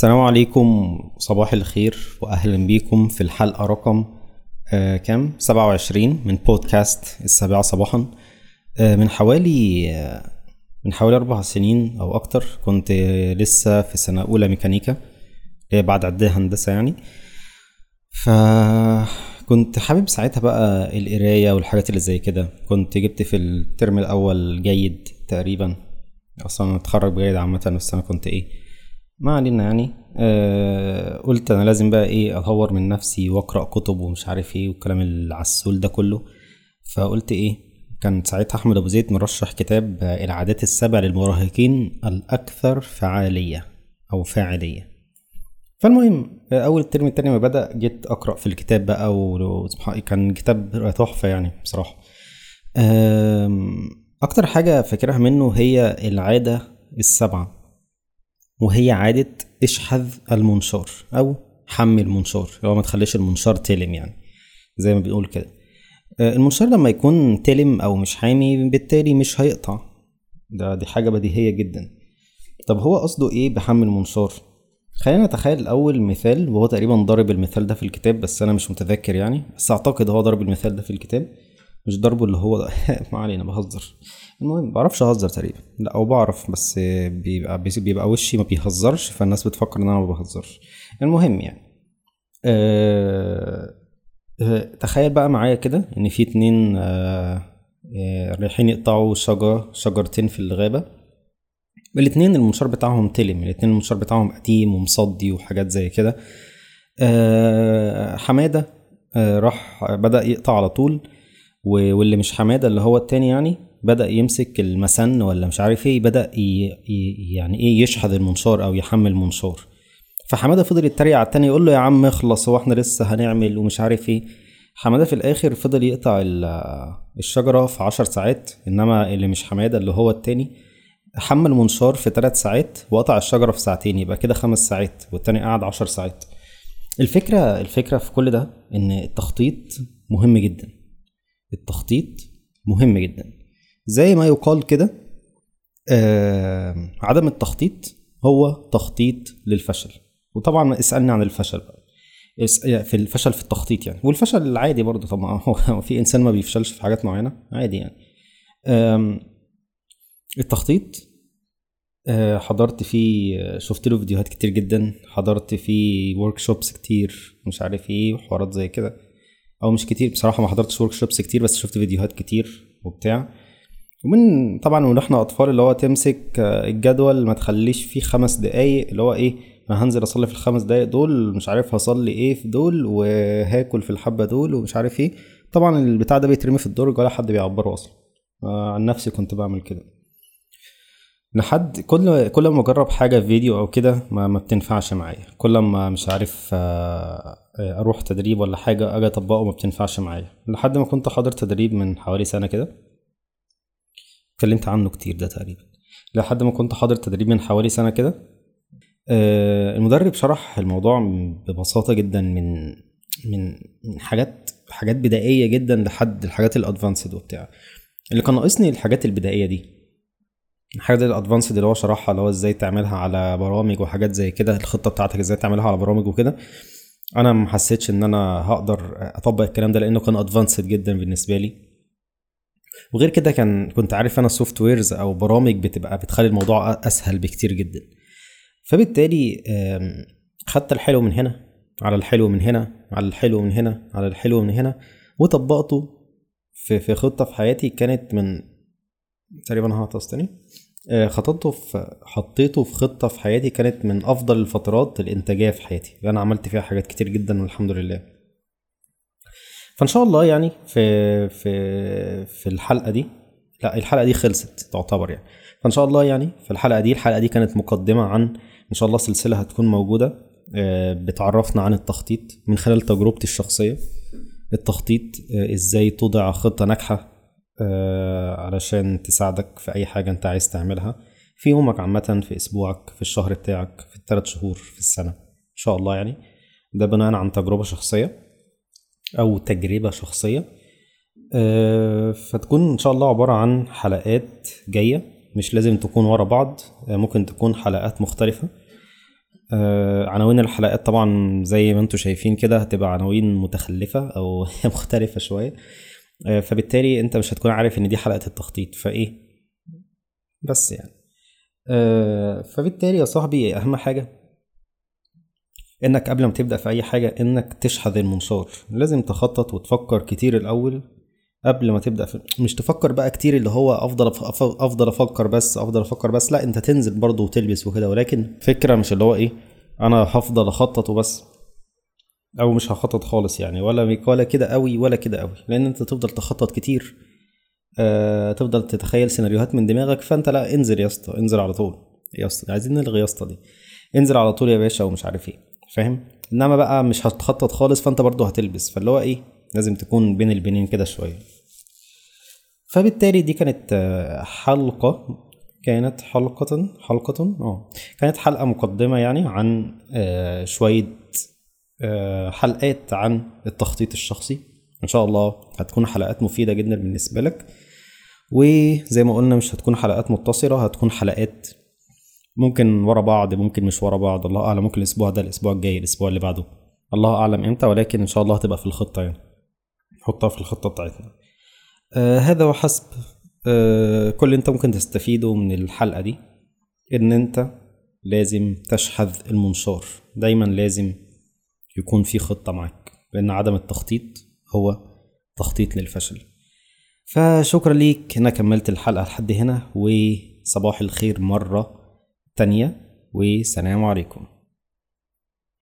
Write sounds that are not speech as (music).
السلام عليكم. صباح الخير واهلا بيكم في الحلقة رقم آه كام؟ 27 من بودكاست السابعة صباحا. آه من حوالي آه من حوالي أربع سنين أو أكتر كنت لسه في سنة أولى ميكانيكا بعد عدية هندسة يعني. فكنت حابب ساعتها بقى القراية والحاجات اللي زي كده. كنت جبت في الترم الأول جيد تقريبا أصلا أتخرج بجيد عامة بس أنا كنت إيه ما علينا يعني. آه قلت أنا لازم بقى إيه أطور من نفسي وأقرأ كتب ومش عارف إيه والكلام العسول ده كله. فقلت إيه كان ساعتها أحمد أبو زيد مرشح كتاب العادات السبع للمراهقين الأكثر فعالية أو فاعلية. فالمهم أول الترم التاني ما بدأ جيت أقرأ في الكتاب بقى وكان كتاب تحفة يعني بصراحة. أكتر حاجة فاكرها منه هي العادة السبعة. وهي عادة اشحذ المنشار أو حمي المنشار لو ما تخليش المنشار تلم يعني زي ما بنقول كده. المنشار لما يكون تلم أو مش حامي بالتالي مش هيقطع. ده دي حاجة بديهية جدا. طب هو قصده إيه بحمي المنشار خلينا نتخيل الأول مثال وهو تقريبا ضارب المثال ده في الكتاب بس أنا مش متذكر يعني بس أعتقد هو ضرب المثال ده في الكتاب. مش ضربه اللي هو (laughs) ما علينا بهزر. المهم بعرفش أهزر تقريبا. لا أو بعرف بس بيبقى بيبقى وشي ما بيهزرش فالناس بتفكر إن أنا ما بهزرش. المهم يعني أه أه تخيل بقى معايا كده إن في اتنين أه رايحين يقطعوا شجرة شجرتين في الغابة. الاتنين المنشار بتاعهم تلم الاتنين المنشار بتاعهم قديم ومصدي وحاجات زي كده. حمادة راح بدأ يقطع على طول. واللي مش حمادة اللي هو التاني يعني بدأ يمسك المسن ولا مش عارف إيه بدأ ي... يعني إيه يشحذ المنشار أو يحمل المنشار. فحمادة فضل يتريق على التاني يقول له يا عم اخلص هو إحنا لسه هنعمل ومش عارف إيه. حمادة في الآخر فضل يقطع الشجرة في عشر ساعات إنما اللي مش حمادة اللي هو التاني حمل منشار في ثلاث ساعات وقطع الشجرة في ساعتين يبقى كده خمس ساعات والتاني قعد عشر ساعات. الفكرة الفكرة في كل ده إن التخطيط مهم جدا. التخطيط مهم جدا. زي ما يقال كده آه عدم التخطيط هو تخطيط للفشل. وطبعا اسألني عن الفشل بقى. في الفشل في التخطيط يعني. والفشل العادي برضه طبعا. (laughs) هو في إنسان ما بيفشلش في حاجات معينة؟ عادي يعني. التخطيط آه حضرت فيه شفت له فيديوهات كتير جدا. حضرت فيه workshops كتير مش عارف إيه وحوارات زي كده. أو مش كتير بصراحة ما حضرتش workshops كتير بس شفت فيديوهات كتير وبتاع. ومن طبعا من إحنا أطفال اللي هو تمسك الجدول ما تخليش فيه خمس دقايق اللي هو إيه أنا هنزل أصلي في الخمس دقايق دول مش عارف هصلي إيه في دول وهاكل في الحبة دول ومش عارف إيه. طبعا البتاع ده بيترمي في الدرج ولا حد بيعبره أصلا. عن نفسي كنت بعمل كده. لحد كل كل ما أجرب حاجة في فيديو أو كده ما, ما بتنفعش معايا. كل ما مش عارف أروح تدريب ولا حاجة أجي أطبقه ما بتنفعش معايا. لحد ما كنت حاضر تدريب من حوالي سنة كده اتكلمت عنه كتير ده تقريبا. لحد ما كنت حاضر تدريب من حوالي سنة كده المدرب شرح الموضوع ببساطة جدا من من من حاجات حاجات بدائية جدا لحد الحاجات ال advanced وبتاع. اللي كان ناقصني الحاجات البدائية دي الحاجات ال advanced اللي هو شرحها اللي هو إزاي تعملها على برامج وحاجات زي كده الخطة بتاعتك إزاي تعملها على برامج وكده. أنا ما حسيتش إن أنا هقدر أطبق الكلام ده لأنه كان advanced جدا بالنسبة لي. وغير كده كان كنت عارف أنا softwares أو برامج بتبقى بتخلي الموضوع أسهل بكتير جدا. فبالتالي خدت الحلو من هنا على الحلو من هنا على الحلو من هنا على الحلو من هنا وطبقته في في خطة في حياتي كانت من تقريبا هعطس تاني خططته في حطيته في خطة في حياتي كانت من أفضل الفترات الإنتاجية في حياتي. أنا عملت فيها حاجات كتير جدا والحمد لله. فإن شاء الله يعني في في في الحلقة دي لا الحلقة دي خلصت تعتبر يعني. فإن شاء الله يعني في الحلقة دي الحلقة دي كانت مقدمة عن إن شاء الله سلسلة هتكون موجودة. بتعرفنا عن التخطيط من خلال تجربتي الشخصية. التخطيط إزاي توضع خطة ناجحة علشان تساعدك في أي حاجة أنت عايز تعملها. في يومك عامة في أسبوعك في الشهر بتاعك في الثلاث شهور في السنة إن شاء الله يعني. ده بناء عن تجربة شخصية أو تجربة شخصية. فتكون إن شاء الله عبارة عن حلقات جاية. مش لازم تكون ورا بعض ممكن تكون حلقات مختلفة. آه عناوين الحلقات طبعا زي ما أنتم شايفين كده هتبقى عناوين متخلفة أو (laughs) مختلفة شوية. آه فبالتالي انت مش هتكون عارف ان دي حلقة التخطيط فايه؟ بس يعني. آه فبالتالي يا صاحبي اهم حاجة انك قبل ما تبدأ في اي حاجة انك تشحذ المنشار. لازم تخطط وتفكر كتير الأول قبل ما تبدأ في مش تفكر بقى كتير اللي هو أفضل أف- أفضل أفكر بس أفضل أفكر بس لا انت تنزل برضه وتلبس وكده. ولكن فكرة مش اللي هو إيه أنا هفضل أخطط وبس. أو مش هخطط خالص يعني ولا ولا كده قوي ولا كده قوي لأن أنت تفضل تخطط كتير آه تفضل تتخيل سيناريوهات من دماغك فأنت لا انزل يا اسطى انزل على طول يا اسطى. عايزين نلغي يا اسطى دي. انزل على طول يا باشا ومش عارف إيه فاهم؟ إنما بقى مش هتخطط خالص فأنت برضه هتلبس. فاللي هو إيه لازم تكون بين البنين كده شوية. فبالتالي دي كانت آه، حلقة كانت حلقة حلقة آه كانت حلقة مقدمة يعني عن آه، شوية حلقات عن التخطيط الشخصي. إن شاء الله هتكون حلقات مفيدة جدا بالنسبة لك. وزي ما قلنا مش هتكون حلقات متصلة هتكون حلقات ممكن ورا بعض ممكن مش ورا بعض. الله أعلم ممكن الأسبوع ده الأسبوع الجاي الأسبوع اللي بعده. الله أعلم إمتى ولكن إن شاء الله هتبقى في الخطة يعني. نحطها في الخطة بتاعتنا. آه هذا وحسب آه كل اللي انت ممكن تستفيده من الحلقة دي. إن انت لازم تشحذ المنشار دايما لازم يكون في خطة معاك لأن عدم التخطيط هو تخطيط للفشل. فشكرا ليك انك كملت الحلقة لحد هنا وصباح الخير مرة تانية والسلام عليكم.